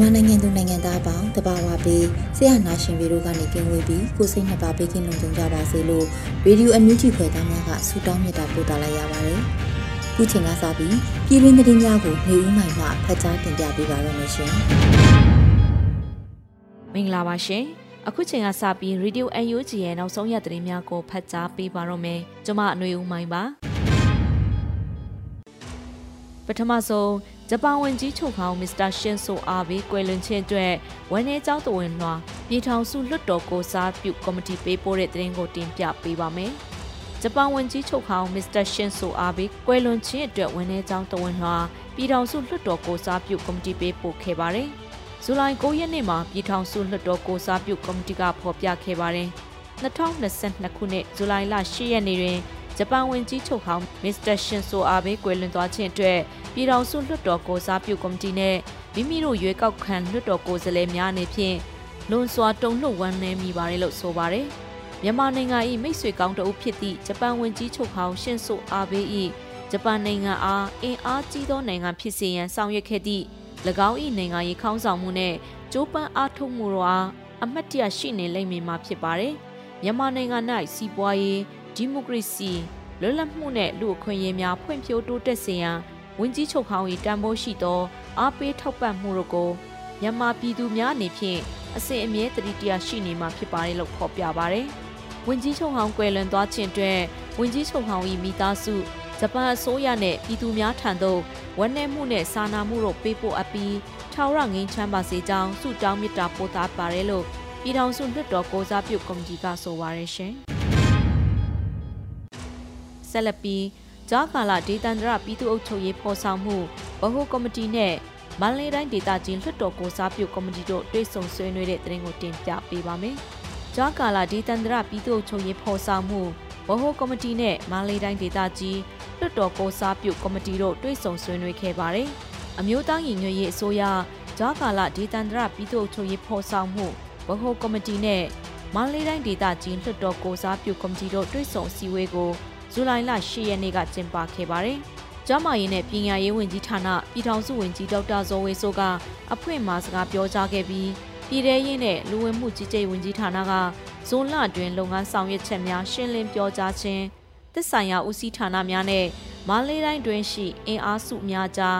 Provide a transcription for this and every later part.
မြန်မာနိုင်ငံသူနိုင်ငံသားအပေါင်းတဘာဝပေးဆရာနာရှင်ပေတို့ကနေကင်းဝေးပြီးကိုစိတ်နှစ်ပါးပေးကင်းလုံခြုံကြပါစေလို့ရေဒီယိုအန်ယူဂျီခွဲသားများကဆုတောင်းမြတ်တာပို့သလိုက်ရပါတယ်။ခုချိန်ကစပြီးပြည်တွင်းသတင်းများကိုနေဦးနိုင်မှဖတ်ကြားတင်ပြပေးပါရမရှင်။မင်္ဂလာပါရှင်။အခုချိန်ကစပြီး Radio UNG ရဲ့နောက်ဆုံးရသတင်းများကိုဖတ်ကြားပေးပါရမယ်။ကျွန်မအနွေဦးမိုင်းပါ။ပထမဆုံး ဂျပန်ဝန်ကြီးချုပ်ခေါင်းမစ္စတာရှင်ဆိုအာဘေးကွယ်လွန်ခြင်းအတွက်ဝန်내ကျောင်းတဝင်လွှာပြည်ထောင်စုလွှတ်တော်ကိုစားပြုကော်မတီပေးပို့တဲ့သတင်းကိုတင်ပြပေးပါမယ်။ဂျပန်ဝန်ကြီးချုပ်ခေါင်းမစ္စတာရှင်ဆိုအာဘေးကွယ်လွန်ခြင်းအတွက်ဝန်내ကျောင်းတဝင်လွှာပြည်ထောင်စုလွှတ်တော်ကိုစားပြုကော်မတီပေးပို့ခဲ့ပါတယ်။ဇူလိုင်9ရက်နေ့မှာပြည်ထောင်စုလွှတ်တော်ကိုစားပြုကော်မတီကဖော်ပြခဲ့ပါတယ်။2022ခုနှစ်ဇူလိုင်လ10ရက်နေ့တွင် ဂျပန်ဝန်ကြီးချုပ်ဟောင်းမစ္စတာရှင်ဆိုအာဘေးကွယ်လွန်သွားခြင်းအတွက်ပြည်ထောင်စုလွှတ်တော်ကိုစားပြုကော်မတီနဲ့မိမိတို့ရွေးကောက်ခံလွှတ်တော်ကိုယ်စားလှယ်များအနေဖြင့်လွန်စွာတုံ့လှုပ်ဝမ်းနည်းမိပါတယ်လို့ဆိုပါတယ်။မြန်မာနိုင်ငံ၏မိတ်ဆွေကောင်းတအုပ်ဖြစ်သည့်ဂျပန်ဝန်ကြီးချုပ်ဟောင်းရှင်ဆိုအာဘေး၏ဂျပန်နိုင်ငံအားအင်အားကြီးသောနိုင်ငံဖြစ်စေရန်ဆောင်ရွက်ခဲ့သည့်၎င်း၏နိုင်ငံရေးခေါင်းဆောင်မှုနဲ့ကြိုးပမ်းအားထုတ်မှုတို့အားအမတ်တရရှိနေလိမ့်မည်မှာဖြစ်ပါတယ်။မြန်မာနိုင်ငံ၌စီးပွားရေး ဒီမိုကရေစီလွတ်လပ်မှုနဲ့လူအခွင့်အရေးများဖွံ့ဖြိုးတိုးတက်စေရန်ဝန်ကြီးချုပ်ဟောင်း၏တန်ဖိုးရှိသောအားပေးထောက်ပံ့မှုတို့ကိုမြန်မာပြည်သူများအနေဖြင့်အစဉ်အမြဲတတိတရားရှိနေမှာဖြစ်ပါတယ်လို့ဖော်ပြပါတယ်။ဝန်ကြီးချုပ်ဟောင်းကွယ်လွန်သွားခြင်းအတွက်ဝန်ကြီးချုပ်ဟောင်း၏မိသားစုဂျပန်အစိုးရနဲ့ပြည်သူများထံသို့ဝန်내မှုနဲ့စာနာမှုတို့ပေးပို့အပ်ပြီးထာဝရငင်းချမ်းပါစေကြောင်းဆုတောင်းမေတ္တာပို့သပါတယ်လို့ပြည်ထောင်စုလွှတ်တော်ကိုစားပြုကော်မတီကဆိုပါရရှင်။ ဆက်လက်ပြီးဂျာကာလာဒေသန္တရပြည်သူ့အုပ်ချုပ်ရေးဖော်ဆောင်မှုဗဟိုကော်မတီနဲ့မန္တလေးတိုင်းဒေသကြီးလွှတ်တော်ကိုစားပြုကော်မတီတို့တွေ့ဆုံဆွေးနွေးတဲ့သတင်းကိုတင်ပြပေးပါမယ်။ဂျာကာလာဒေသန္တရပြည်သူ့အုပ်ချုပ်ရေးဖော်ဆောင်မှုဗဟိုကော်မတီနဲ့မန္တလေးတိုင်းဒေသကြီးလွှတ်တော်ကိုစားပြုကော်မတီတို့တွေ့ဆုံဆွေးနွေးခဲ့ပါတယ်။အမျိုးသားညီညွတ်ရေးအစိုးရဂျာကာလာဒေသန္တရပြည်သူ့အုပ်ချုပ်ရေးဖော်ဆောင်မှုဗဟိုကော်မတီနဲ့မန္တလေးတိုင်းဒေသကြီးလွှတ်တော်ကိုစားပြုကော်မတီတို့တွေ့ဆုံစည်းဝေးကို ဇူလိုင်လ10ရက်နေ့ကကျင်းပခဲ့ပါတယ်။ကျမရေးနဲ့ပညာရေးဝန်ကြီးဌာနပြည်ထောင်စုဝန်ကြီးဒေါက်တာဇော်ဝေဆိုကအဖွင့်မှာစကားပြောကြားခဲ့ပြီးပြည်ထရေးနဲ့လူဝင်မှုကြီးကြပ်ဝန်ကြီးဌာနကဇွန်လတွင်လုပ်ငန်းဆောင်ရွက်ချက်များရှင်းလင်းပြောကြားခြင်းတစ်ဆိုင်ရာဦးစီးဌာနများနဲ့မန္တလေးတိုင်းတွင်ရှိအင်အားစုများကြား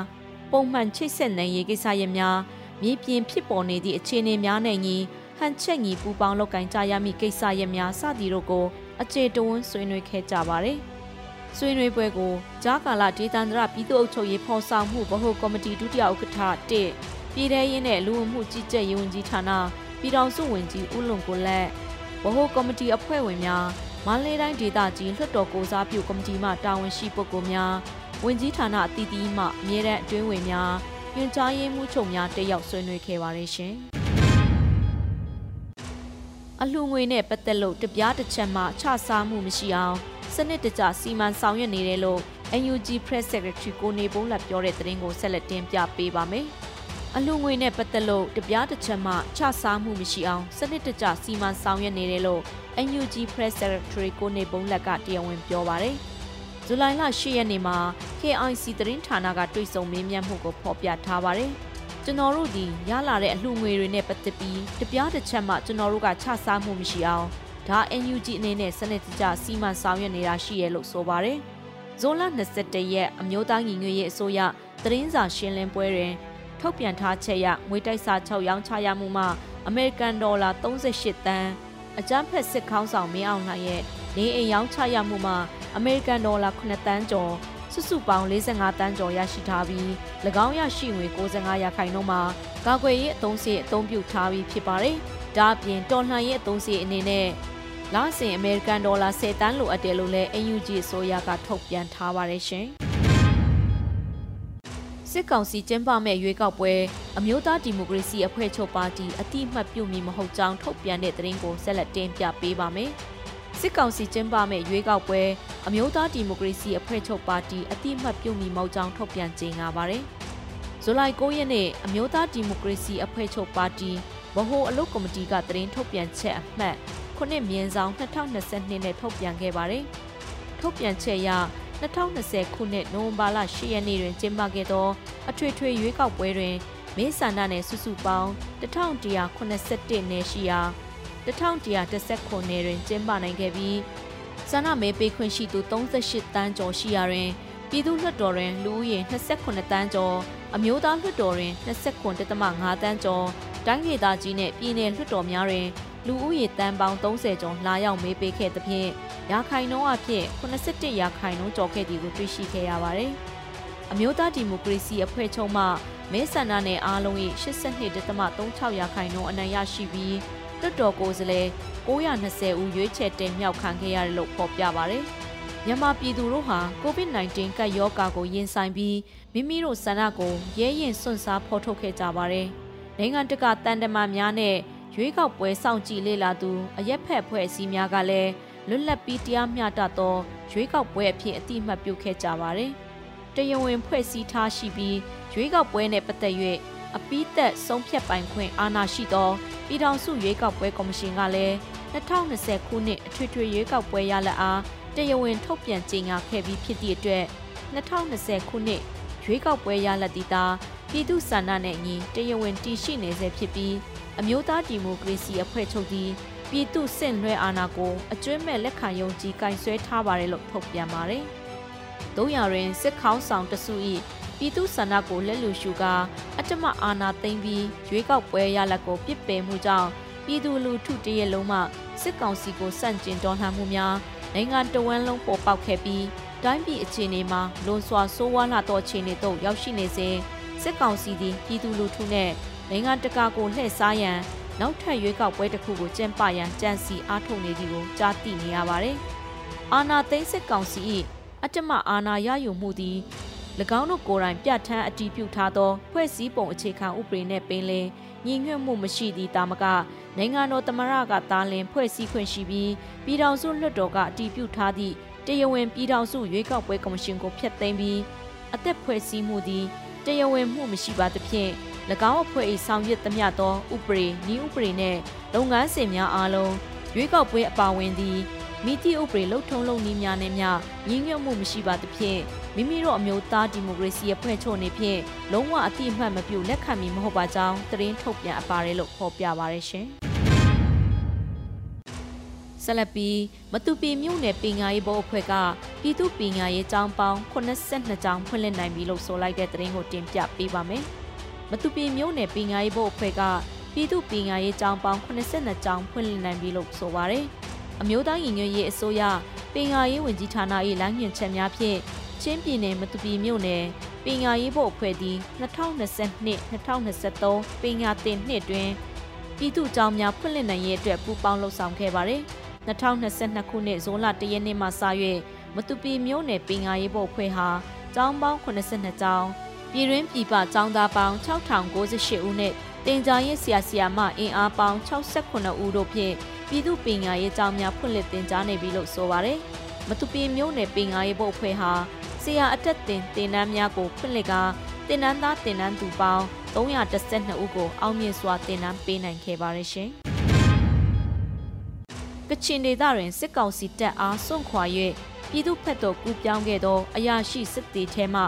ပုံမှန်ချိတ်ဆက်နိုင်ရေးကိစ္စရပ်များမြေပြင်ဖြစ်ပေါ်နေသည့်အခြေအနေများနဲ့ညီဟန်ချက်ညီပူပေါင်းလုပ်ကိုင်ကြရမည့်ကိစ္စရပ်များစသည်တို့ကို အခြေတဝန်းဆွေးနွေးခဲ့ကြပါတယ်။ဆွေးနွေးပွဲကိုကြားကာလဒေသန္တရပြည်သူ့အုပ်ချုပ်ရေးဖော်ဆောင်မှုဗဟိုကော်မတီဒုတိယဥက္ကဋ္ဌ1ပြည်ထရေးနဲ့လူဝင်မှုကြီးကြပ်ရေးဝန်ကြီးဌာနပြည်ထောင်စုဝန်ကြီးဦးလွန်ကိုလက်ဗဟိုကော်မတီအဖွဲ့ဝင်များမန္တလေးတိုင်းဒေသကြီးလွှတ်တော်ကိုစားပြုကော်မတီမှတာဝန်ရှိပုဂ္ဂိုလ်များဝန်ကြီးဌာနအသီးသီးမှအမြဲတမ်းအတွင်းဝင်များညွှန်ကြားရေးမှူးချုပ်များတက်ရောက်ဆွေးနွေးခဲ့ပါတယ်ရှင်။ အလှငွေနဲ့ပတ်သက်လို့တပြားတစ်ချက်မှချစားမှုမရှိအောင်စနစ်တကျစီမံဆောင်ရွက်နေတယ်လို့ NUG Press Secretary ကိုနေဘုံးလက်ပြောတဲ့သတင်းကိုဆက်လက်တင်ပြပေးပါမယ်။အလှငွေနဲ့ပတ်သက်လို့တပြားတစ်ချက်မှချစားမှုမရှိအောင်စနစ်တကျစီမံဆောင်ရွက်နေတယ်လို့ NUG Press Secretary ကိုနေဘုံးလက်ကတရားဝင်ပြောပါတယ်။ဇူလိုင်လ10ရက်နေ့မှာ KIC သတင်းဌာနကတွေ့ဆုံမေးမြန်းမှုကိုဖော်ပြထားပါတယ်။ ကျွန်တော်တို့ဒီရလာတဲ့အလှငွေတွေနဲ့ပတ်သက်ပြီးတပြားတစ်ချက်မှကျွန်တော်တို့ကချစားမှုမရှိအောင်ဒါ NUG အနေနဲ့စနစ်တကျစီမံဆောင်ရွက်နေတာရှိရလို့ဆိုပါတယ်။ဇွန်လ22ရက်အမျိုးသားညီညွတ်ရေးအစိုးရသတင်းစာရှင်းလင်းပွဲတွင်ထုတ်ပြန်ထားချက်ရငွေတိုက်စာ6ရောင်းချရမှုမှာအမေရိကန်ဒေါ်လာ38တန်းအကြမ်းဖက်စစ်ခေါင်းဆောင်မင်းအောင်လှိုင်ရဲ့နေအိမ်ရောင်းချရမှုမှာအမေရိကန်ဒေါ်လာ9တန်းကျော် စုစုပေါင်း45တန်းကျော်ရရှိထားပြီး၎င်းရရှိငွေ65ရာခိုင်နှုန်းမှာကာကွယ်ရေးအသုံးစရိတ်အသုံးပြုထားပြီးဖြစ်ပါတယ်။ဒါအပြင်တော်လှန်ရေးအသုံးစရိတ်အနေနဲ့လစဉ်အမေရိကန်ဒေါ်လာ10တန်းလိုအပ်တယ်လို့လည်း AUG အစိုးရကထုတ်ပြန်ထားပါတယ်ရှင်။စစ်ကောင်စီကျင်းပမဲ့ရွေးကောက်ပွဲအမျိုးသားဒီမိုကရေစီအဖွဲ့ချုပ်ပါတီအတိအမှတ်ပြုမည်မဟုတ်ကြောင်းထုတ်ပြန်တဲ့သတင်းကိုဆက်လက်တင်ပြပေးပါမယ်။ စစ်ကောင်စီကျင်းပမဲ့ရွေးကောက်ပွဲအမျိုးသားဒီမိုကရေစီအဖွဲ့ချုပ်ပါတီအတိအမှတ်ပြုမည်မဟုတ်ကြောင်းထုတ်ပြန်ကြေညာပါတယ်။ဇူလိုင်9ရက်နေ့အမျိုးသားဒီမိုကရေစီအဖွဲ့ချုပ်ပါတီဗဟိုအလုပ်ကော်မတီကသတင်းထုတ်ပြန်ချက်အမှတ်ခုနှစ်မြင်းဆောင်2022နဲ့ထုတ်ပြန်ခဲ့ပါတယ်။ထုတ်ပြန်ချက်အရ2020ခုနှစ်နိုဝင်ဘာလ10ရက်နေ့တွင်ကျင်းပခဲ့သော အထွေထွေရွေးကောက်ပွဲတွင်မင်းဆန္ဒနယ်စုစုပေါင်း1181နယ်ရှိရာ 1119နယ်တွင်ကျင်းပနိုင်ခဲ့ပြီးဆန္ဒမဲပေးခွင့်ရှိသူ38တန်းကျော်ရှိရာတွင်ပြည်သူ့လွှတ်တော်တွင်လူဦးရေ28တန်းကျော်အမျိုးသားလွှတ်တော်တွင်29.5တန်းကျော်တိုင်းဒေသကြီးနှင့်ပြည်내လွှတ်တော်များတွင်လူဦးရေတန်းပေါင်း30ကျော်လာရောက်မေးပေးခဲ့သဖြင့်ရာခိုင်နှုန်းအဖြစ်87ရာခိုင်နှုန်းကျော်ခဲ့သည်ကိုတွေ့ရှိခဲ့ရပါတယ်။အမျိုးသားဒီမိုကရေစီအဖွဲ့ချုပ်မှမဲဆန္ဒနယ်အားလုံး၏82.36ရာခိုင်နှုန်းအနိုင်ရရှိပြီး တွတ်တော်ကိုယ်စားလှယ်920ဦးရွေးချယ်တင်မြှောက်ခံခဲ့ရတယ်လို့ဖော်ပြပါတယ်။မြန်မာပြည်သူတို့ဟာ COVID-19 ကပ်ရောဂါကိုရင်ဆိုင်ပြီးမိမိတို့ဆန္ဒကိုရဲရင်စွန့်စားဖော်ထုတ်ခဲ့ကြပါတယ်။နိုင်ငံတကာတန်တမာများနဲ့ရွေးကောက်ပွဲစောင့်ကြည့်လေ့လာသူအရက်ဖက်ဖွဲ့အစည်းများကလည်းလွတ်လပ်ပြီးတရားမျှတသောရွေးကောက်ပွဲအဖြစ်အတိအမှတ်ပြုခဲ့ကြပါတယ်။တရားဝင်ဖွဲ့စည်းထားရှိပြီးရွေးကောက်ပွဲနဲ့ပတ်သက်၍အပိသက်ဆုံးဖြတ်ပိုင်ခွင့်အာဏာရှိသော ပြည်ထောင်စုရွေးကောက်ပွဲကော်မရှင်ကလည်း2020ခုနှစ်အထွေထွေရွေးကောက်ပွဲရလဒ်အားတရားဝင်ထုတ်ပြန်ကြေညာခဲ့ပြီးဖြစ်သည့်အတွက်2020ခုနှစ်ရွေးကောက်ပွဲရလဒ်တည်တာပြည်သူ့ဆန္ဒနဲ့အညီတရားဝင်တည်ရှိနေဆဲဖြစ်ပြီးအမျိုးသားဒီမိုကရေစီအဖွဲ့ချုပ်သည်ပြည်သူစင့်လွှဲအာဏာကိုအကျွမ်းမဲ့လက်ခံယုံကြည်ကင်ဆွဲထားပါတယ်လို့ထုတ်ပြန်ပါတယ်။တို့ရရင်စစ်ခေါင်းဆောင်တစု၏ပြည်သူဆန္ဒကိုလက်လူရှုကာအ တ္တမအာဏာသိမ်းပြီးရွေးကောက်ပွဲရလဒ်ကိုပြစ်ပယ်မှုကြောင့်ပြည်သူလူထုတရက်လုံးမှစစ်ကောင်စီကိုစန့်ကျင်တော်လှန်မှုများနိုင်ငံတော်ဝန်လုံးပေါ်ပေါက်ခဲ့ပြီးတိုင်းပြည်အခြေအနေမှာလွန်စွာဆိုးဝါးလာသောအခြေအနေသို့ရောက်ရှိနေစဉ်စစ်ကောင်စီသည်ပြည်သူလူထုနဲ့နိုင်ငံတကာကိုလှည့်စားရန်နောက်ထပ်ရွေးကောက်ပွဲတစ်ခုကိုကျင်းပရန်ကြံစီအားထုတ်နေသည်ကိုကြားသိနေရပါတယ်။အာနာသိန်းစစ်ကောင်စီ၏အတ္တမအာနာရယူမှုသည်၎ င်းတို့ကိုယ်တိုင်ပြဋ္ဌာန်းအတည်ပြုထားသောဖွဲ့စည်းပုံအခြေခံဥပဒေနှင့်ပင်လင်ညီညွတ်မှုမရှိသည့်တာမကနိုင်ငံတော်သမရကတာလင်ဖွဲ့စည်းခွင့်ရှိပြီးပြည်ထောင်စုလွှတ်တော်ကအတည်ပြုထားသည့်တရားဝင်ပြည်ထောင်စုရွေးကောက်ပွဲကော်မရှင်ကိုဖျက်သိမ်းပြီးအသက်ဖွဲ့စည်းမှုသည်တရားဝင်မှုမရှိပါသဖြင့်၎င်းအဖွဲ့၏ဆောင်ရွက်သမျှသောဥပဒေ၊ဤဥပဒေနှင့်လုပ်ငန်းစဉ်များအားလုံးရွေးကောက်ပွဲအပါဝင်သည့် မိတိဥပဒေလှုပ်ထုံးလုပ်နည်းများနဲ့မျှညီညွတ်မှုမရှိပါသဖြင့်မိမိတို့အမျိုးသားဒီမိုကရေစီအဖွဲ့ချုပ်အနေဖြင့်လုံးဝအတိအမှတ်မပြုလက်ခံမည်မဟုတ်ပါကြောင်းသတင်းထုတ်ပြန်အပ်ပါတယ်လို့ဖော်ပြပါရရှင်။ဆက်လက်ပြီးမတူပီမြို့နယ်ပညာရေးဘောအဖွဲ့ကပြည်သူပညာရေးကျောင်းပေါင်း82ကျောင်းဖွင့်လှစ်နိုင်ပြီလို့ဆိုလိုက်တဲ့သတင်းကိုတင်ပြပေးပါမယ်။မတူပီမျိုးနယ်ပညာရေးဘုတ်အဖွဲ့ကပြည်သူပညာရေးကျောင်းပေါင်း82ကျောင်းဖွင့်လှစ်နိုင်ပြီလို့ဆိုပါရယ် အမျိုးသားညီညွတ်ရေးအစိုးရပညာရေးဝန်ကြီးဌာန၏လမ်းညွှန်ချက်များဖြင့်ချင်းပြည်နယ်မတူပီမြို့နယ်ပညာရေးဘုတ်အဖွဲ့သည်2022-2023ပညာသင်နှစ်တွင်ပြည်သူ့ကျောင်းများဖွင့်လှစ်နိုင်ရေးအတွက်ပူးပေါင်းလှုပ်ဆောင်ခဲ့ပါရယ်2022ခုနှစ်ဇွန်လ1ရက်နေ့မှစ၍မတူပီမြို့နယ်ပညာရေးဘုတ်အဖွဲ့ဟာကျောင်းပေါင်း82ကျောင်းပြည်တွင်းပြည်ပចောင်းသားပေါင်း6098ဦးနဲ့ တင်ကြားရေးဆရာဆရာမအင်အားပေါင်း68ဦးတို့ဖြင့်ပြည်သူပညာရေးကျောင်းများဖွင့်လှစ်တင်ကြားနေပြီလို့ဆိုပါတယ်။မတူပီမျိုးနယ်ပညာရေးဘုတ်အဖွဲ့ဟာဆရာအတက်တင်တင်နန်းများကိုဖွင့်လှစ်ကာတင်နန်းသားတင်နန်းသူပေါင်း312ဦးကိုအောင်မြင်စွာတင်နန်းပေးနိုင်ခဲ့ပါတယ်ရှင်။ကချင်ဒေသတွင်စစ်ကောင်စီတပ်အားစွန့်ခွာ၍ပြည်သူဖက်တော်ကူပြောင်းခဲ့သောအရာရှိစစ်တီထဲမှ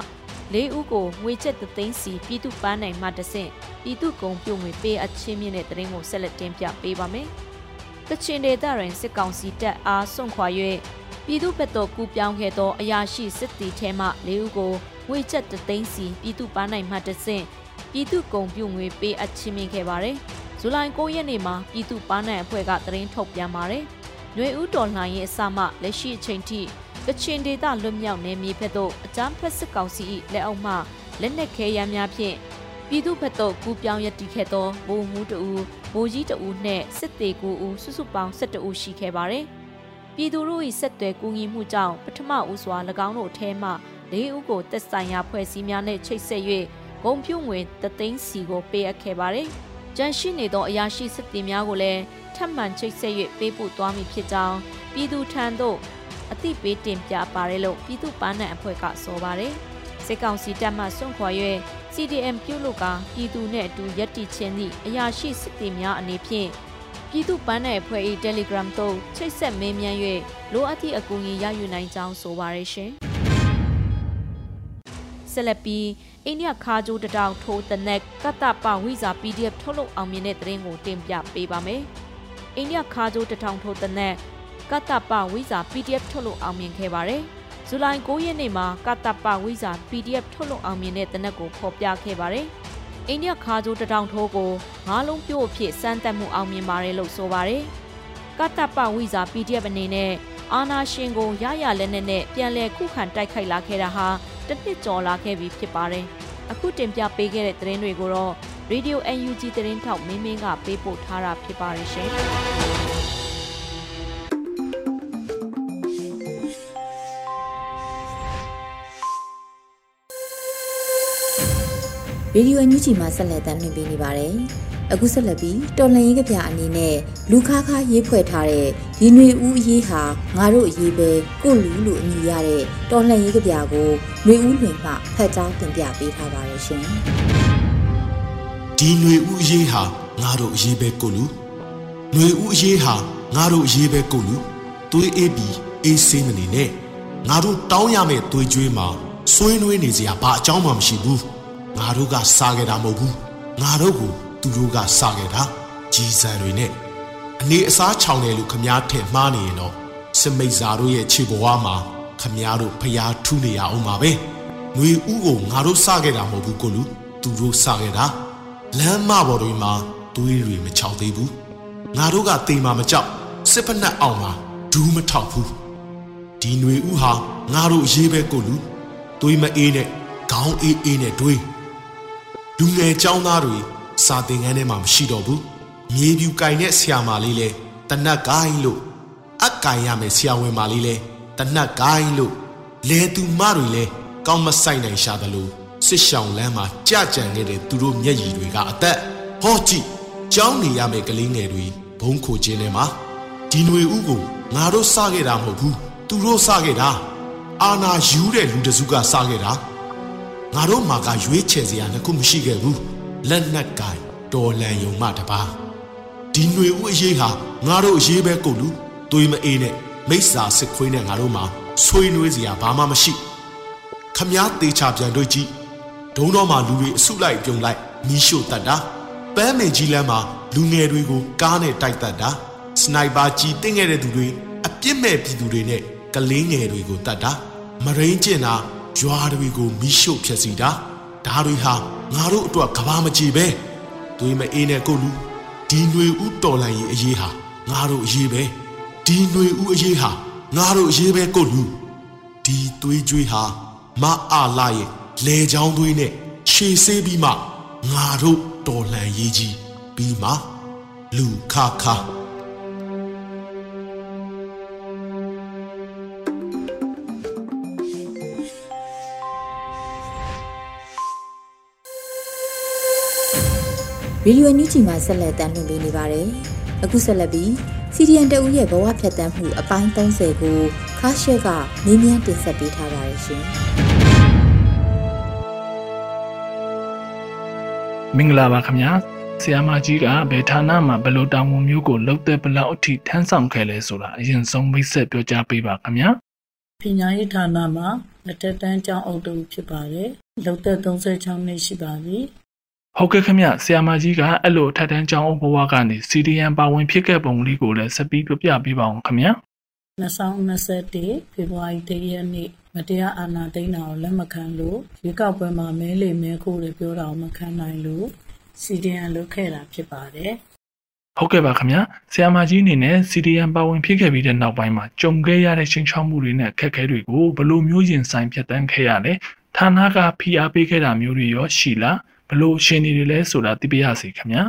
၄ဦးကိုငွေချက်သသိန်းစီပြည်သူပန်းနိုင်မှတဆင့်ပြည်သူကုံပြုံငွေပေးအပ်ချင်းမြင့်တဲ့တရင်ကိုဆက်လက်တင်ပြပေးပါမယ်။ကချင်ဒေသတွင်စစ်ကောင်စီတပ်အားစွန့်ခွာ၍ပြည်သူ့ဘက်တော်ကူပြောင်းခဲ့သောအရာရှိစစ်တီထဲမှ၄ဦးကိုဝေချက်တသိန်းစီပြည်သူ့ပန်းနိုင်မှတဆင့်ပြည်သူ့ကုံပြုငွေပေးအပ်ချီးမြှင့်ခဲ့ပါတယ်။ဇူလိုင်9ရက်နေ့မှာပြည်သူ့ပန်းနိုင်အဖွဲ့ကသတင်းထုတ်ပြန်ပါတယ်။ຫນွေဦးတော်လှန်ရေးအစမှလက်ရှိအချိန်ထိ ကချင်ဒေသလွတ်မြောက်နေမြေဖက်သို့အကြမ်းဖက်စစ်ကောင်စီ၏လက်အောက်မှလက်နက်ခဲယမ်းများဖြင့်ပြည်သူ့ဘက်သို့ကူပြောင်းရည်တည်ခဲ့သောဗိုလ်မှူးတဦးဗိုလ်ကြီးတဦးနှင့်စစ်သေးကူဦးစုစုပေါင်း12ဦးရှိခဲ့ပါတယ်။ပြည်သူတို့၏ဆက်သွယ်ကူညီမှုကြောင့်ပထမဦးစွာ၎င်းတို့အထဲမှ၄ဦးကိုတက်ဆိုင်ရာဖွဲ့စည်းများနှင့်ချိတ်ဆက်၍ဂုံပြုံငွေတသိန်းစီကိုပေးအပ်ခဲ့ပါတယ်။ကြန့်ရှိနေသောအရာရှိစစ်သည်များကိုလည်းထပ်မံချိတ်ဆက်၍ပေးပို့သွားမည်ဖြစ်ကြောင်းပြည်သူထံသို့ အသိပေးတင်ပြပါတယ်လို့ပြည်သူ့ပန်းနိုင်အဖွဲ့ကဆိုပါတယ်။စစ်ကောင်စီတပ်မှစွန့်ခွာ၍ CDM ပြုလုပ်ကပြည်သူနဲ့အတူရပ်တည်ခြင်းသည့်အရာရှိစစ်သည်များအနေဖြင့်ပြည်သူ့ပန်းနယ်အဖွဲ့၏ Telegram သို့ချိတ်ဆက်မေးမြန်း၍လိုအပ်သည့်အကူအညီရယူနိုင်ကြောင်းဆိုပါရရှင်။ဆက်လက်ပြီးအိန္ဒိယခါဂျိုးတတောင်ထိုးတနက်ကတ္တပဝိဇာ PDF ထုတ်လုပ်အောင်မြင်တဲ့သတင်းကိုတင်ပြပေးပါမယ်။အိန္ဒိယခါဂျိုးတထောင်ထိုးတနက် ကတ္တပဝိဇာ PDF ထုတ်လုပ်အောင်မြင်ခဲ့ပါတယ်။ဇူလိုင်9ရက်နေ့မှာကတပဝိဇာ PDF ထုတ်လုပ်အောင်မြင်တဲ့တနက်ကိုဖော်ပြခဲ့ပါတယ်။အိန္ဒိယခါဂျိုးတထောင်ထိုးကိုငါးလုံးပြို့အဖြစ်စမ်းသပ်မှုအောင်မြင်ပါတယ်လို့ဆိုပါတယ်။ကတပဝိဇာ PDF အနေနဲ့အာနာရှင်ကိုရရလက်နဲ့နဲ့ပြန်လည်ခုခံတိုက်ခိုက်လာခဲ့တာဟာတစ်နှစ်ကျော်လာခဲ့ပြီဖြစ်ပါတယ်။အခုတင်ပြပေးခဲ့တဲ့သတင်းတွေကိုတော့ Radio UNG သတင်းထောက်မင်းမင်းကပေးပို့ထားတာဖြစ်ပါတယ်ရှင်။ ရေဒီယိုအန်ယူဂျီမှာဆက်လက်တင်ပြနေပါတယ်။အခုဆက်လက်ပြီးတော်လှန်ရေးကဗျာအနေနဲ့လူခါခါရေးဖွဲ့ထားတဲ့ဒီຫນွေဦးအရေးဟာငါတို့အရေးပဲကိုလူလို့အမည်ရတဲ့တော်လှန်ရေးကဗျာကိုຫນွေဦးလွင်မှဖတ်ကြားတင်ပြပေးထားပါတယ်ရှင်။ဒီຫນွေဦးအရေးဟာငါတို့အရေးပဲကိုလူຫນွေဦးအရေးဟာငါတို့အရေးပဲကိုလူသွေးအေးပြီးအေးဆေးမနေနဲ့ငါတို့တောင်းရမယ့်သွေးကြွေးမှာဆွေးနွေးနေစရာဘာအကြောင်းမှမရှိဘူး။ ငါတို့ကစားခဲ့တာမဟုတ်ဘူးငါတို့ကိုသူတို့ကစားခဲ့တာကြီးစံတွေနဲ့အနေအစားချောင်တယ်လို့ခမားထင်မှားနေရင်တော့စမိတ်စာတို့ရဲ့ခြေဘဝမှာခမားတို့ဖျားထူးနေရအောင်ပါပဲငွေဥကိုငါတို့စားခဲ့တာမဟုတ်ဘူးကိုလူသူတို့စားခဲ့တာလမ်းမပေါ်တွေမှာသွေးတွေမချောင်သေးဘူးငါတို့ကတေမာမကြောက်စစ်ဖက်နှက်အောင်မှာဒူးမထောက်ဘူးဒီຫນွေဥဟာငါတို့ရေးပဲကိုလူသွေးမအေးနဲ့ခေါင်းအေးအေးနဲ့တွေး လူငယ်ចောင်းသားတွေစာသင်ခန်းထဲမှာမရှိတော့ဘူးမြေပြူကင်တဲ့ဆရာမလေးလဲတနတ်ကိုင်းလို့အက်ကင်ရမယ်ဆရာဝန်မလေးလဲတနတ်ကိုင်းလို့လဲသူမတွေလဲကောင်းမဆိုင်နိုင်ရှာတယ်လို့စစ်ရှောင်လမ်းမှာကြကြံနေတဲ့သူတို့မျက်ရည်တွေကအသက်ဟောကြည့်ကြောင်းနေရမယ်ကလေးငယ်တွေဘုံခိုခြင်းထဲမှာဒီຫນွေဥကိုငါတို့စခဲ့တာမဟုတ်ဘူးသူတို့စခဲ့တာအာနာယူတဲ့လူတစုကစခဲ့တာ ငါတို့မှာကရွေးချယ်စရာလည်းခုမရှိခဲ့ဘူးလက်နက်ကင်တော်လန်ယုံမှတပါဒီຫນွေဥအရေးဟာငါတို့အရေးပဲကိုလူသွေးမအေးနဲ့မိစ္ဆာစစ်ခွေးနဲ့ငါတို့မှာဆွေးနွေးစရာဘာမှမရှိခမားသေးချပြန်တွေ့ကြည့်ဒုံတော်မှာလူတွေအစုလိုက်ပြုံလိုက်မီးရှို့တတ်တာပန်းမင်ကြီးလမ်းမှာလူငယ်တွေကိုကားနဲ့တိုက်တတ်တာစနိုက်ပါကြီးတင်းခဲ့တဲ့သူတွေအပြစ်မဲ့ပြည်သူတွေနဲ့ကလေးငယ်တွေကိုတတ်တာမရင်းကျင်တာ ရွာတွေကိုမိရှို့ဖျက်ဆီးတာဒါတွေဟာငါတို့အတွက်ကဘာမကြည့်ပဲသွေးမအေးနဲ့ကိုလူဒီຫນွေဥတော်လိုင်းရဲ့အရေးဟာငါတို့အရေးပဲဒီຫນွေဥအရေးဟာငါတို့အရေးပဲကိုလူဒီသွေးကြွေးဟာမအားလာရဲ့လေချောင်းသွေးနဲ့ရှေဆေးပြီးမှငါတို့တော်လှန်ရေးကြီးပြီးမှလူခခ ရေဒီယိုညူချီမှာဆက်လက်တင်ပြနေပါတယ်။အခုဆက်လက်ပြီးစီဒီအန်တဦးရဲ့ဘဝဖြတ်တန်းမှုအပိုင်း30ကိုခါရှက်ကနင်းမြန်းတင်ဆက်ပေးထားပါတယ်ရှင်။မင်္ဂလာပါခင်ဗျာ။ဆရာမကြီးကဘယ်ဌာနမှာဘယ်လိုတာဝန်မျိုးကိုလုပ်တဲ့ဘလောက်အထိထမ်းဆောင်ခဲ့လဲဆိုတာအရင်ဆုံးမိတ်ဆက်ပြောကြားပေးပါခင်ဗျာ။ပညာရေးဌာနမှာလက်ထက်တန်းကျောင်းအုပ်တူဖြစ်ပါတယ်။လုပ်သက်36နှစ်ရှိပါပြီ ဟုတ်ကဲ့ခင်ဗျဆရာမကြီးကအဲ့လိုထက်တန်းကျောင်းဘဝကနေစီဒီယန်ပါဝင်ဖြစ်ခဲ့ပုံလေးကိုလည်းဆက်ပြီးပြပြပေးပါအောင်ခင်ဗျ2021ဖေဖော်ဝါရီလရက်နေ့မတရားအာဏာသိမ်းတာကိုလက်မခံလို့ရွေးကောက်ပွဲမှာမဲလေမဲခိုးတွေပြောတာကိုမခံနိုင်လို့စီဒီအန်လုပ်ခဲ့တာဖြစ်ပါတယ်ဟုတ်ကဲ့ပါခင်ဗျာဆရာမကြီးအနေနဲ့ CDM ပါဝင်ဖြစ်ခဲ့ပြီးတဲ့နောက်ပိုင်းမှာကြုံခဲ့ရတဲ့ချင်းချောက်မှုတွေနဲ့အခက်အခဲတွေကိုဘယ်လိုမျိုးရင်ဆိုင်ဖြတ်တန်းခဲ့ရလဲဌာနကဖိအားပေးခဲ့တာမျိုးတွေရောရှိလား ဘယ်လိုအခြေအနေတွေလဲဆိုတာသိပြရစီခင်ဗျာ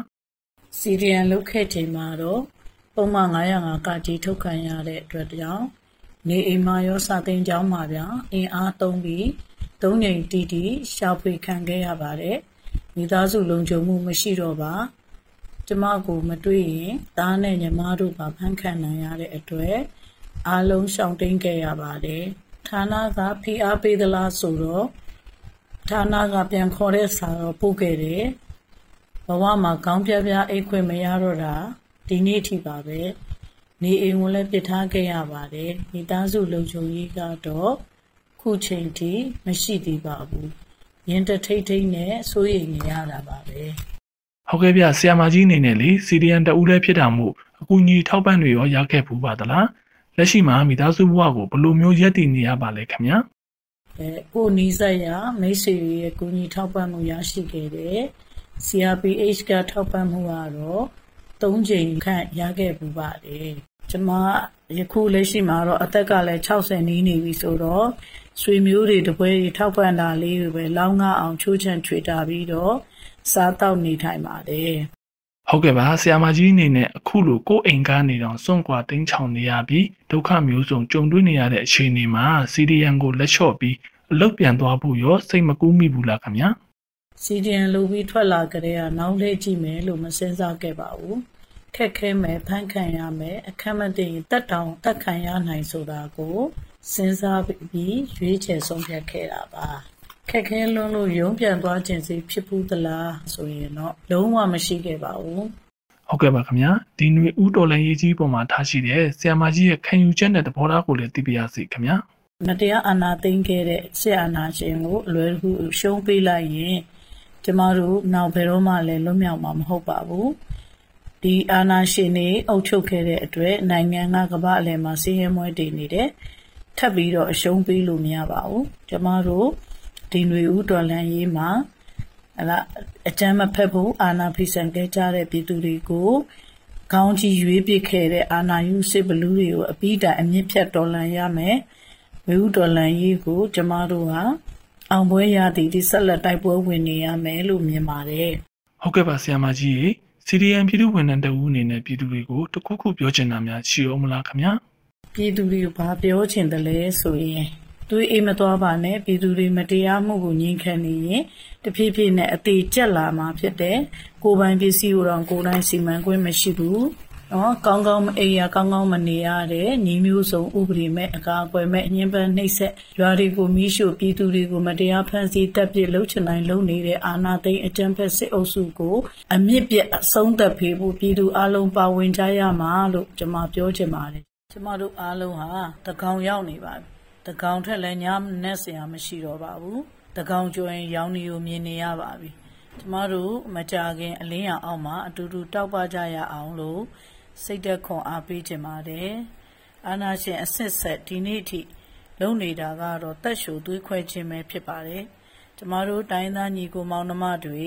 CDM လုပ်ခဲ့ချိန်မှာတော့ပုံမှန်905ကကြီးထုတ်ခံရတဲ့အတွက်ကြောင့်နေအိမ်မှာရောစာသင်ကျောင်းမှာဗျာအင်အားသုံးပြီးသုံးငိမ်တီတီရှာဖွေခံခဲ့ရပါတယ်မိသားစုလုံခြုံမှုမရှိတော့ပါကျမကိုမတွေ့ရင်သားနဲ့ညီမတို့ပါဖန်ခံနိုင်ရတဲ့အတွက်အားလုံးရှောင်တိန်ခဲ့ရပါတယ်ဌာနကဖိအားပေးသလားဆိုတော့ ဌာနကပြန်ခေါ်တဲ့စာတော့ပို့ခဲ့တယ်ဘဝမှာကောင်းပြပြအိတ်ခွင့်မရတော့တာဒီနေ့ထိပါပဲနေအိမ်ကိုလည်းပြစ်ထားခဲ့ရပါတယ်မိသားစုလုံခြုံရေးကတော့ခုချိန်ထိမရှိသေးပါဘူးရင်တထိတ်ထိတ်နဲ့စိုးရိမ်နေရတာပါပဲဟုတ်ကဲ့ဗျဆရာမကြီးအနေနဲ့လေ CDN တဦးလည်းဖြစ်တာမို့အကူအညီထောက်ပံ့တွေရောရခဲ့ဘူးပါသလားလက်ရှိမှာမိသားစုဘဝကိုဘယ်လိုမျိုးရည်တည်နေရပါလဲခင်ဗျာ အဲကိုနီးစက်ရမိတ်ဆွေရဲ့ကူညီထောက်ပံ့မှုရရှိခဲ့တယ် CRPH ကထောက်ပံ့မှုကတော့၃ချိန်ခန့်ရခဲ့ပူပါတယ်ကျမယခုလက်ရှိမှာတော့အသက်ကလည်း60နီးနေပြီဆိုတော့ဆွေမျိုးတွေတပွဲတွေထောက်ပံ့တာလေးတွေပဲလောင်းငါအောင်ချိုးချံချွေတာပြီးတော့စားတောက်နေထိုင်ပါတယ် ဟုတ်ကဲ့ပါဆရာမကြီးအနေနဲ့အခုလိုကိုယ်အိမ်ကနေတော့စွန့်ကွာတင်းချောင်နေရပြီးဒုက္ခမျိုးစုံကြုံတွေ့နေရတဲ့အခြေအနေမှာ CDN ကိုလက်လျှော့ပြီးအလုပ်ပြန်သွားဖို့ရောစိတ်မကူးမိဘူးလားခင်ဗျာ CDN လုပ်ပြီးထွက်လာကြတဲ့ကနောက်လေးကြည့်မယ်လို့မစင်စားခဲ့ပါဘူးခက်ခဲမယ်ဖန်ခံရမယ်အခက်မတည်တက်တောင်တက်ခံရနိုင်ဆိုတာကိုစဉ်းစားပြီးရွေးချယ်ဆုံးဖြတ်ခဲ့တာပါ ခက်ခဲလွန်းလို့ရုံးပြန်သွားခြင်းစီဖြစ်ဘူးသလားဆိုရင်တော့လုံးဝမရှိခဲ့ပါဘူးဟုတ်ကဲ့ပါခင်ဗျာဒီຫນွေဦးတော်လိုင်းရေးကြီးပေါ်မှာထားရှိတဲ့ဆီယမာကြီးရဲ့ခံယူချက်နဲ့သဘောထားကိုလည်းသိပြရစီခင်ဗျာမတရားအာဏာသိမ်းခဲ့တဲ့ဆရာအာဏာရှင်ကိုအလွယ်တကူရှုံးပေးလိုက်ရင်ကျမတို့နောက်ဘယ်တော့မှလည်းလွတ်မြောက်မှာမဟုတ်ပါဘူးဒီအာဏာရှင်တွေအုပ်ချုပ်ခဲ့တဲ့အတွက်နိုင်ငံကကမ္ဘာအလယ်မှာစီးရဲမွဲတည်နေတယ်ထပ်ပြီးတော့အရှုံးပေးလို့မရပါဘူးကျမတို့ ဒီຫນွေဦးတော်လန်ရေးမှာအလားအကြမ်းမဖက်ဖို့အာဏာဖိစံခဲ့ကြတဲ့ပြည်သူတွေကိုခေါင်းကြီးရွေးပစ်ခဲ့တဲ့အာဏာယူစစ်ဘလူးတွေကိုအပိတိုင်အမြင့်ဖြတ်တော်လန်ရမယ်ဝေဦးတော်လန်ရေးကိုကျမတို့ဟာအောင်ပွဲရသည်ဒီဆက်လက်တိုက်ပွဲဝင်နေရမယ်လို့မြင်ပါတယ်ဟုတ်ကဲ့ပါဆရာမကြီး CDN ပြည်သူဝန်ထမ်းတဦးအနေနဲ့ပြည်သူတွေကိုတခုခုပြောချင်တာများရှိအောင်မလားခင်ဗျာပြည်သူတွေကိုဘာပြောချင်တယ်လဲဆိုရင် သူအိမ်မသွားပါနဲ့ပြည်သူတွေမတရားမှုကိုငြင်းခံနေရင်တဖြည်းဖြည်းနဲ့အသေးကျက်လာမှာဖြစ်တယ်ကိုပိုင်ပစ္စည်းကိုတော့ကိုယ်တိုင်စီမံခွင့်မရှိဘူးနော်ကောင်းကောင်းအိမ်ရကောင်းကောင်းမနေရတဲ့ညီမျိုးစုံဥပဒေမဲ့အကာအကွယ်မဲ့အငင်းပန်းနှိပ်စက်ရွာတွေကိုမိရှုပြည်သူတွေကိုမတရားဖန်ဆီးတပ်ပစ်လှုပ်ချနိုင်လုပ်နေတဲ့အာဏာသိမ်းအကြမ်းဖက်စစ်အုပ်စုကိုအမြင့်ပြတ်အဆုံးသတ်ဖေဖို့ပြည်သူအလုံးပါဝင်ကြရမှာလို့ကျွန်မပြောချင်ပါတယ်ကျမတို့အားလုံးဟာတကောင်ရောက်နေပါပြီ တကောင်ထက်လည်းညနဲ့ဆရာမရှိတော့ပါဘူးတကောင်ကျွင်ရောင်နေကိုမြင်နေရပါပြီကျမတို့မကြခင်အလင်းရောင်အောက်မှာအတူတူတောက်ပကြရအောင်လို့စိတ်သက်ခွန်အားပေးခြင်းပါတယ်အာနာရှင်အစစ်ဆက်ဒီနေ့ထိလုံနေတာကတော့တက်ရှူသွေးခွဲခြင်းပဲဖြစ်ပါတယ်ကျမတို့တိုင်းသားညီကိုမောင်နှမတွေ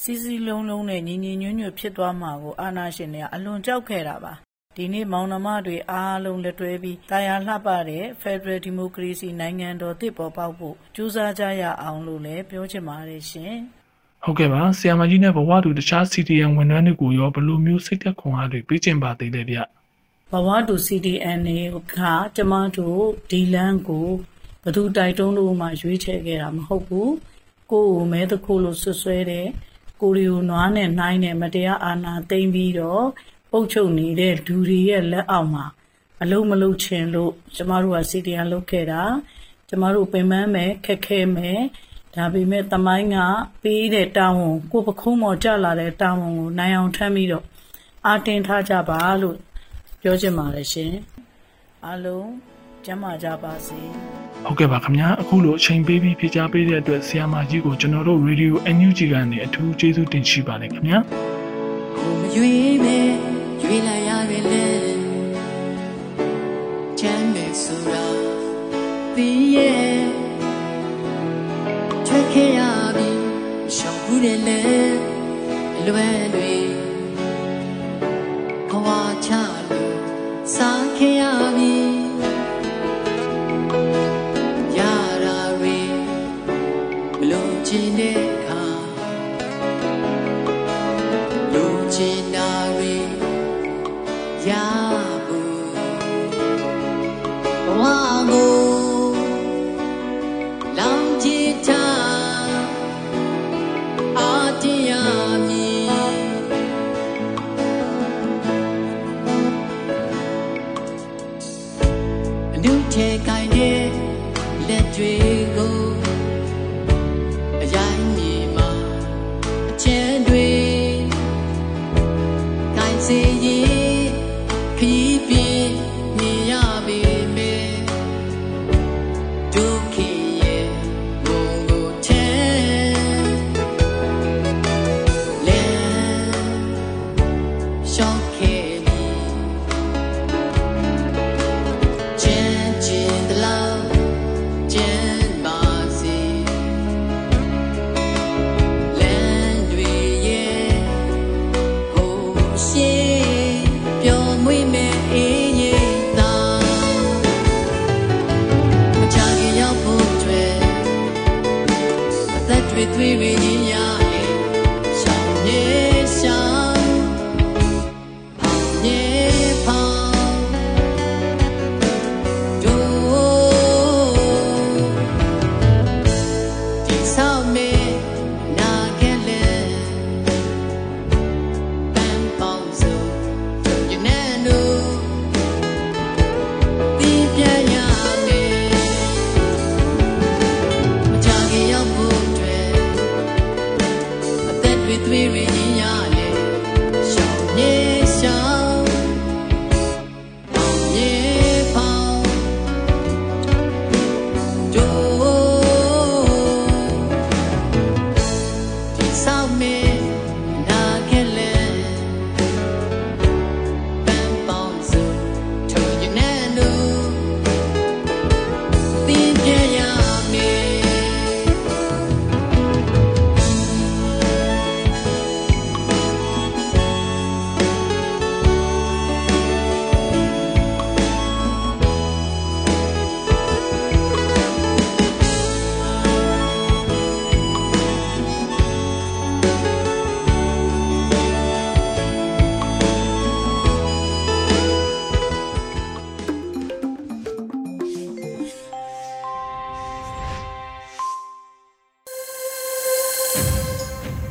စီစီလုံးလုံးနဲ့ညီညီညွတ်ညွတ်ဖြစ်သွားမှာကိုအာနာရှင်တွေကအလွန်ကြောက်ခဲ့တာပါ ဒီနေ့မောင်နှမတွေအားလုံးလက်တွဲပြီးတာယာလှပတဲ့ Federal Democracy နိုင်ငံတော်သစ်ပေါ်ပေါက်ဖို့ကြိုးစားကြရအောင်လို့လည်းပြောချင်ပါတယ်ရှင်။ဟုတ်ကဲ့ပါဆရာမကြီးနဲ့ဘဝတူတခြား CDN ဝန်ထမ်းတွေကိုရောဘယ်လိုမျိုးစိတ်သက်ခွန်အားတွေပေးကျင်ပါသေးလဲဗျ။ဘဝတူ CDN ကကျမတို့ဒီလန်းကိုဘသူတိုက်တွန်းလို့မှရွေးချယ်ခဲ့တာမဟုတ်ဘူး။ကိုယ်ကိုမဲတခိုးလို့ဆွဆွဲတယ်။ကိုရီကိုနွားနဲ့နှိုင်းနဲ့မတရားအာဏာသိမ်းပြီးတော့ အုပ်ချုပ်နေတဲ့လူတွေရဲ့လက်အောက်မှာအလုံးမလုံးချင်လို့ကျမတို့ကစီတီယန်လုပ်ခဲ့တာကျမတို့ပင်ပန်းမယ်ခက်ခဲမယ်ဒါပေမဲ့တမိုင်းကပေးတဲ့တာဝန်ကိုပခုံးမော်ကြလာတဲ့တာဝန်ကိုနိုင်အောင်ထမ်းပြီးတော့အာတင်ထားကြပါလို့ပြောချင်ပါတယ်ရှင်အားလုံးကျမ်းမာကြပါစေဟုတ်ကဲ့ပါခင်ဗျာအခုလိုအချိန်ပေးပြီးဖြေကြားပေးတဲ့အတွက်ဆရာမကြီးကိုကျွန်တော်တို့ Radio NUG ကနေအထူးကျေးဇူးတင်ရှိပါတယ်ခင်ဗျာကိုမရွေးမဲ့ လွယ်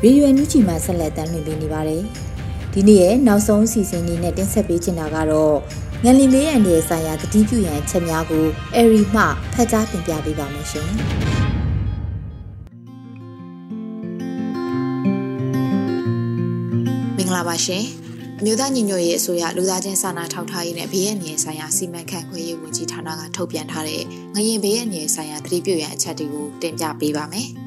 ရေဒီယိုအန်ယူဂျီမှာဆက်လက်တမ်းလွှင့်ပေးနေပါတယ်။ဒီနေ့ရဲ့နောက်ဆုံးအစီအစဉ်လေးနဲ့တင်ဆက်ပေးချင်တာကတော့ငလင်လေးရန်ရဲ့ဆိုင်ရာတတိပြုရန်ချက်များကိုအရီမှဖတ်ကြားတင်ပြပေးပါမယ်ရှင်။မင်္ဂလာပါရှင်။အမျိုးသားညီညွတ်ရေးအစိုးရလူသားချင်းစာနာထောက်ထားရေးနဲ့ဘေးရန်နယ်ဆိုင်ရာစီမံခန့်ခွဲရေးဝန်ကြီးဌာနကထုတ်ပြန်ထားတဲ့ငရင်ဘေးရန်နယ်ဆိုင်ရာတတိပြုရန်အချက်တွေကိုတင်ပြပေးပါမယ်။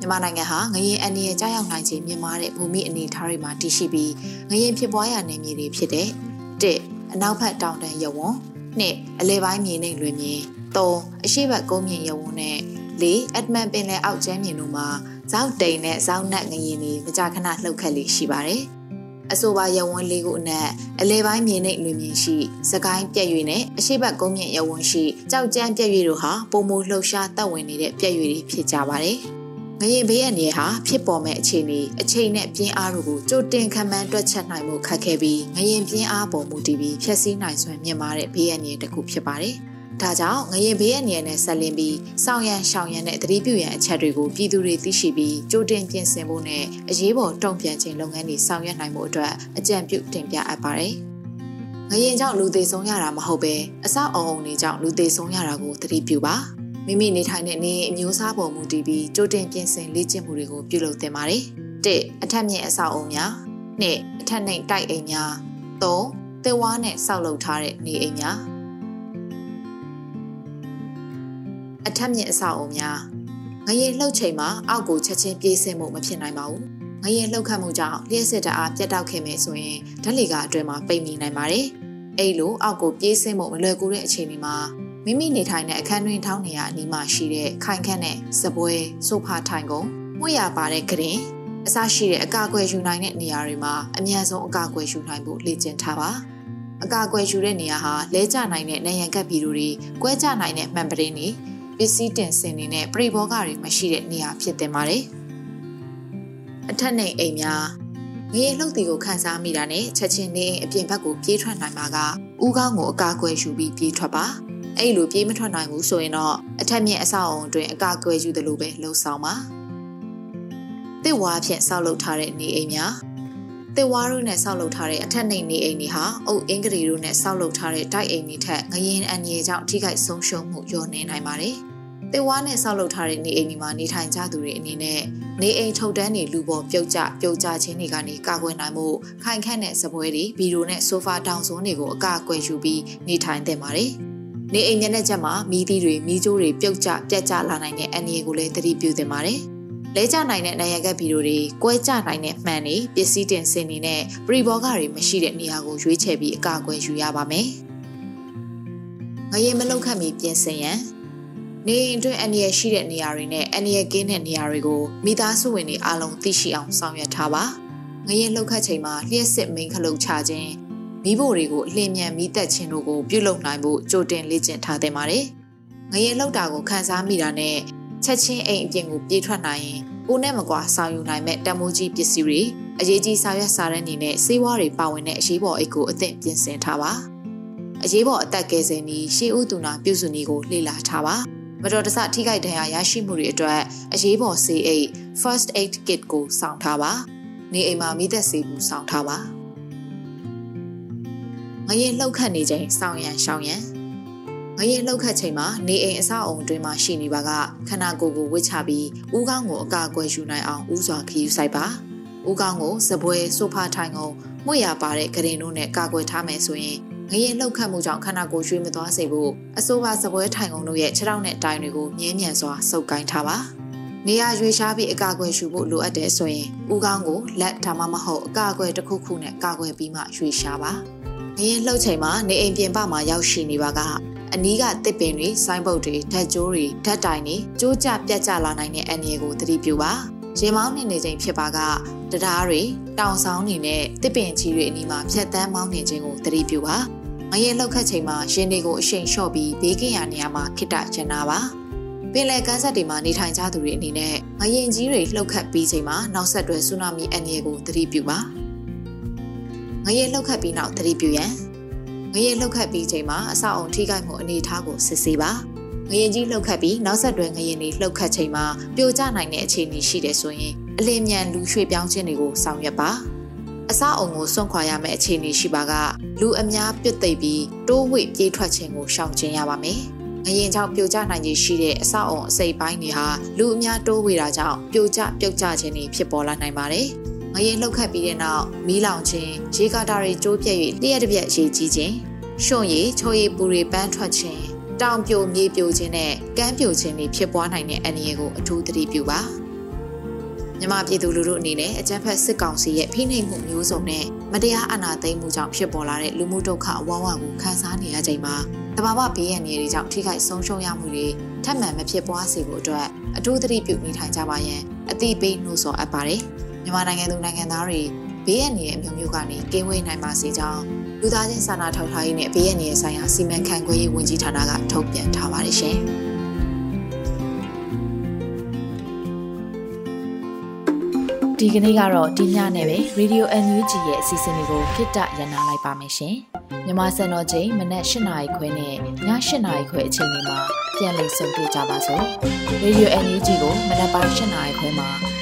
မြန်မာနိုင်ငံဟာငရင်အန်ဒီရဲ့ကြားရောက်နိုင်ခြင်းမြင့်မားတဲ့ဘူမိအနေအထားတွေမှာတည်ရှိပြီးငရင်ဖြစ်ပွားရာနယ်မြေတွေဖြစ်တဲ့၁အနောက်ဘက်တောင်တန်းရဝွန်၂အလဲပိုင်းမြေနိမ့်လွင်မြေ၃အရှိဘက်ကုန်းမြင့်ရဝွန်နဲ့၄အက်ဒမန်ပင်လယ်အောက်ကျမ်းမြေတို့မှာဇောက်တိန်နဲ့ဇောက်နတ်ငရင်တွေမကြာခဏလှုပ်ခတ်လေးရှိပါတယ်။အဆိုပါရဝန်းလေးခုအနက်အလဲပိုင်းမြေနိမ့်လွင်မြေရှိစကိုင်းပြက်ရွေနဲ့အရှိဘက်ကုန်းမြင့်ရဝန်းရှိကြောက်ကြမ်းပြက်ရွေတို့ဟာပုံမလှုပ်ရှားတက်ဝင်နေတဲ့ပြက်ရွေတွေဖြစ်ကြပါတယ်။ ငရင်ဘေးအန္တရာယ်ဟာဖြစ်ပေါ်မဲ့အခြေအနေအချိန်နဲ့ပြင်းအားတို့ကိုကြိုတင်ခံမှန်းတွက်ချက်နိုင်မှုခက်ခဲပြီးငရင်ပြင်းအားပေါ်မူတည်ပြီးဖျက်ဆီးနိုင်စွမ်းမြင့်မားတဲ့ဘေးအန္တရာယ်တစ်ခုဖြစ်ပါတယ်။ဒါကြောင့်ငရင်ဘေးအန္တရာယ်နဲ့ဆက်လင်းပြီးစောင့်ရန်ရှောင်ရန်နဲ့သတိပြုရန်အချက်တွေကိုပြည်သူတွေသိရှိပြီးကြိုတင်ပြင်ဆင်ဖို့နဲ့အရေးပေါ်တုံ့ပြန်ခြင်းလုပ်ငန်းတွေဆောင်ရွက်နိုင်မှုအတွက်အကြံပြုတင်ပြအပ်ပါတယ်။ငရင်ကြောင့်လူသေးဆုံးရတာမဟုတ်ပဲအဆောက်အအုံတွေကြောင့်လူသေးဆုံးရတာကိုသတိပြုပါ။ မိမိနေထိုင်တဲ့နေအမျိုးအစားပေါ်မူတည်ပြီးကြိုတင်ပြင်ဆင်လေ့ကျင့်မှုတွေကိုပြုလုပ်သင့်ပါတယ်။၁အထက်မြင့်အဆောက်အုံများ၂အထက်နှိမ်တိုက်အိမ်များ၃သေဝါးနဲ့ဆောက်လုပ်ထားတဲ့နေအိမ်များအထက်မြင့်အဆောက်အုံများငရေလှုပ်ချိန်မှာအောက်ကိုချက်ချင်းပြေးဆင်းမှုမဖြစ်နိုင်ပါဘူး။ငရေလှုပ်ခတ်မှုကြောင့်လျှက်စစ်တအားပြတ်တောက်ခဲ့မယ်ဆိုရင်ဓာတ်လေကအတွင်းမှာပိတ်မိနိုင်ပါတယ်။အဲ့လိုအောက်ကိုပြေးဆင်းမှုမလွယ်ကူတဲ့အခြေအနေမှာ မိမိမိနေထိုင်တဲ့အခန်းတွင်ထောင်းနေရအနီးမှာရှိတဲ့ခိုင်ခန့်တဲ့စပွဲဆိုဖာထိုင်ကုန်မှုရပါတဲ့ကရင်အစရှိတဲ့အကာအကွယ်ယူနိုင်တဲ့နေရာတွေမှာအများဆုံးအကာအကွယ်ယူနိုင်ဖို့လေ့ကျင့်ထားပါအကာအကွယ်ယူတဲ့နေရာဟာလဲကျနိုင်တဲ့နေရန်ကပ်ဗီဒီယိုတွေကွဲကျနိုင်တဲ့မှန်ပရင်းတွေပစ္စည်းတင်စင်တွေနဲ့ပရိဘောဂတွေမရှိတဲ့နေရာဖြစ်တင်ပါတယ်အထက်နေအိမ်များငရေလှုပ်တီကိုခန်းစားမိတာနဲ့ချက်ချင်းနေအပြင်ဘက်ကိုပြေးထွက်နိုင်မှာကဥကောင်းကိုအကာအကွယ်ယူပြီးပြေးထွက်ပါ အဲ့လိုပြေးမထွက်နိုင်ဘူးဆိုရင်တော့အထက်မြင့်အဆောက်အုံအတွင်းအကာအကွယ်ယူသလိုပဲလှုပ်ဆောင်ပါတစ်ဝါဖြင့်ဆောက်လုပ်ထားတဲ့နေအိမ်များတစ်ဝါတို့နဲ့ဆောက်လုပ်ထားတဲ့အထက်နေနေအိမ်တွေဟာအုတ်အင်္ဂရီတို့နဲ့ဆောက်လုပ်ထားတဲ့တိုက်အိမ်တွေထက်ငရင်အန်ရီကြောင့်ထိခိုက်ဆုံးရှုံးမှုလျော့နေနိုင်ပါတယ်။တစ်ဝါနဲ့ဆောက်လုပ်ထားတဲ့နေအိမ်တွေမှာနေထိုင်ကြသူတွေအနေနဲ့နေအိမ်ထုတ်တန်းတွေလူပေါ်ပြုတ်ကျပြုတ်ကျခြင်းတွေကနေကာကွယ်နိုင်မှုခိုင်ခန့်တဲ့စပွဲတွေဗီဒီယိုနဲ့ဆိုဖာတောင်စွန်းတွေကိုအကာအကွယ်ယူပြီးနေထိုင်သင့်ပါတယ်။ နေအိမ်မျက်နှာချက်မှာမီးသီးတွေမီးကြိုးတွေပြုတ်ကျပြတ်ကျလာနိုင်တဲ့အန္တရာယ်ကိုလည်းသတိပြုသင့်ပါတယ်။လဲကျနိုင်တဲ့နိုင်ရကက်ဗီဒီယိုတွေ၊ကွဲကျနိုင်တဲ့မှန်တွေပစ္စည်းတင်စင်တွေနဲ့ပရိဘောဂတွေမရှိတဲ့နေရာကိုရွေးချယ်ပြီးအကာအကွယ်ယူရပါမယ်။ငရေမလောက်ခတ်မီပြင်ဆင်ရန်နေအိမ်အတွင်းအန္တရာယ်ရှိတဲ့နေရာတွေနဲ့အန္တရာယ်ကင်းတဲ့နေရာတွေကိုမိသားစုဝင်တွေအားလုံးသိရှိအောင်ဆောင်ရွက်ထားပါ။ငရေလှုပ်ခတ်ချိန်မှာလျှက်စစ်မိန်ခလုတ်ချခြင်း မိဖို့တွေကိုအလင်းမြန်မိသက်ခြင်းတို့ကိုပြုလုပ်နိုင်ဖို့ကြိုတင်လေ့ကျင့်ထားသင့်ပါတယ်။ငရေလှုပ်တာကိုခန်းစားမိတာနဲ့ချက်ချင်းအိမ်အပြင်ကိုပြေးထွက်နိုင်ရင်ကိုနဲ့မကွာဆောင်ယူနိုင်မဲ့တမိုးကြီးပစ္စည်းတွေအရေးကြီးစာရွက်စာတမ်းတွေနဲ့စေဝါတွေပါဝင်တဲ့အရေးပေါ်အိတ်ကိုအသင့်ပြင်ဆင်ထားပါအရေးပေါ်အသက်ကယ်ဆယ်နည်းရှေးဥတူနာပြုစုနည်းကိုလေ့လာထားပါမတော်တဆထိခိုက်ဒဏ်ရာရရှိမှုတွေအတွက်အရေးပေါ်ဆေးအိတ် first aid kit ကိုစောင့်ထားပါနေအိမ်မှာမိသက်ဆေးဘူးစောင့်ထားပါ ငရင်လှုပ်ခတ်နေချိန်စောင့်ရန်ရှောင်ရန်ငရေလှုပ်ခတ်ချိန်မှာနေအိမ်အဆောက်အုံအတွင်းမှာရှိနေပါကခန္ဓာကိုယ်ကိုဝစ်ချပြီးဦးခေါင်းကိုအကာအကွယ်ယူနိုင်အောင်ဦးစွာခရီးဆိုင်ပါဦးခေါင်းကိုစပွဲဆိုဖာထိုင်ကုန်မှုရပါတဲ့ကရင်တို့နဲ့ကာကွယ်ထားမယ်ဆိုရင်ငရေလှုပ်ခတ်မှုကြောင့်ခန္ဓာကိုယ်ရွှေ့မသွားစေဖို့အဆိုပါစပွဲထိုင်ကုန်တို့ရဲ့ခြေထောက်နဲ့တိုင်တွေကိုမြဲမြံစွာစုပ်ကိုင်းထားပါနေရာရွေးရှားပြီးအကာအကွယ်ရှုဖို့လိုအပ်တယ်ဆိုရင်ဦးခေါင်းကိုလက်ဒါမှမဟုတ်အကာအကွယ်တစ်ခုခုနဲ့ကာကွယ်ပြီးမှရွေးရှားပါ။ ငရင်လှုပ်ချိန်မှာနေအိမ်ပြင်ပမှာရောက်ရှိနေပါကအနီးကတစ်ပင်တွေဆိုင်းပုတ်တွေဓာတ်ကြိုးတွေဓာတ်တိုင်တွေကျိုးကျပြတ်ကျလာနိုင်တဲ့အန္တရာယ်ကိုသတိပြုပါရေမောင်းနေနေချိန်ဖြစ်ပါကတရားတွေတောင်ဆောင်နေနဲ့တစ်ပင်ကြီးတွေအနီးမှာဖြတ်တန်းမောင်းနေခြင်းကိုသတိပြုပါငရဲလောက်ခတ်ချိန်မှာရင်တွေကိုအရှိန်လျှော့ပြီးဘေးကင်းရာနေရာမှာခိတကျင်နာပါပင်လယ်ကမ်းစပ်တွေမှာနေထိုင်ကြသူတွေအနေနဲ့ငရင်ကြီးတွေလှုပ်ခတ်ပြီးချိန်မှာနောက်ဆက်တွဲဆူနာမီအန္တရာယ်ကိုသတိပြုပါ ငရဲလှုပ်ခတ်ပြီးနောက်သတိပြုရန်ငရေလှုပ်ခတ်ပြီးချိန်မှာအဆောက်အုံထိခိုက်မှုအနေအထားကိုစစ်ဆေးပါငရင်ကြီးလှုပ်ခတ်ပြီးနောက်ဆက်တွဲငရင်တွေလှုပ်ခတ်ချိန်မှာပြိုကျနိုင်တဲ့အခြေအနေရှိတယ်ဆိုရင်အလင်းမြန်လူရွှေ့ပြောင်းခြင်းတွေကိုဆောင်ရွက်ပါအဆောက်အုံကိုစွန့်ခွာရမယ့်အခြေအနေရှိပါကလူအများပြစ်သိပ်ပြီးတိုးဝှေ့ပြေးထွက်ခြင်းကိုရှောင်ကျဉ်ရပါမယ်ငရင်ကြောင့်ပြိုကျနိုင်ခြင်းရှိတဲ့အဆောက်အုံအစိပ်ပိုင်းတွေဟာလူအများတိုးဝေတာကြောင့်ပြိုကျပြုတ်ကျခြင်းတွေဖြစ်ပေါ်လာနိုင်ပါတယ် ငရင်လှုပ်ခတ်ပြီးတဲ့နောက်မီးလောင်ခြင်းရေကာတာတွေကျိုးပြက်၍တရက်တစ်ပြက်ရေကြီးခြင်းရှုံရည်ချိုရည်ပူတွေပန်းထွက်ခြင်းတောင်ပြိုမြေပြိုခြင်းနဲ့ကမ်းပြိုခြင်းတွေဖြစ်ပွားနိုင်တဲ့အန္တရာယ်ကိုအထူးသတိပြုပါမြမပြည်သူလူထုအနေနဲ့အကြမ်းဖက်စစ်ကောင်စီရဲ့ဖိနှိပ်မှုမျိုးစုံနဲ့မတရားအာဏာသိမ်းမှုကြောင့်ဖြစ်ပေါ်လာတဲ့လူမှုဒုက္ခအဝဝကိုခံစားနေရချိန်မှာတဘာဝဘေးရန်တွေကြောင့်ထိခိုက်ဆုံးရှုံးရမှုတွေထပ်မံမဖြစ်ပွားစေဖို့အတွက်အထူးသတိပြုနေထိုင်ကြပါရန်အသိပေးနှိုးဆော်အပ်ပါတယ် မြန်မာနိုင်ငံသူနိုင်ငံသားတွေဘေးရန်တွေအမျိုးမျိုးကနေကင်းဝေးနိုင်ပါစေကြောင်းလူသားချင်းစာနာထောက်ထားရေးနဲ့ဘေးရန်ရဲ့ဆိုင်ရာစီမံခန့်ခွဲရေးဝန်ကြီးဌာနကထုတ်ပြန်ထားပါတယ်ရှင်။ဒီကနေ့ကတော့ဒီညနဲ့ပဲ Radio NUG ရဲ့အစီအစဉ်လေးကိုခਿੱတရနာလိုက်ပါမယ်ရှင်။မြမစံတော်ချိန်မနက်၈နာရီခွဲနဲ့ည၈နာရီခွဲအချိန်တွေမှာပြန်လည်ဆုံတွေ့ကြပါစို့။ Radio NUG ကိုမနက်ပိုင်း၈နာရီခွဲမှာ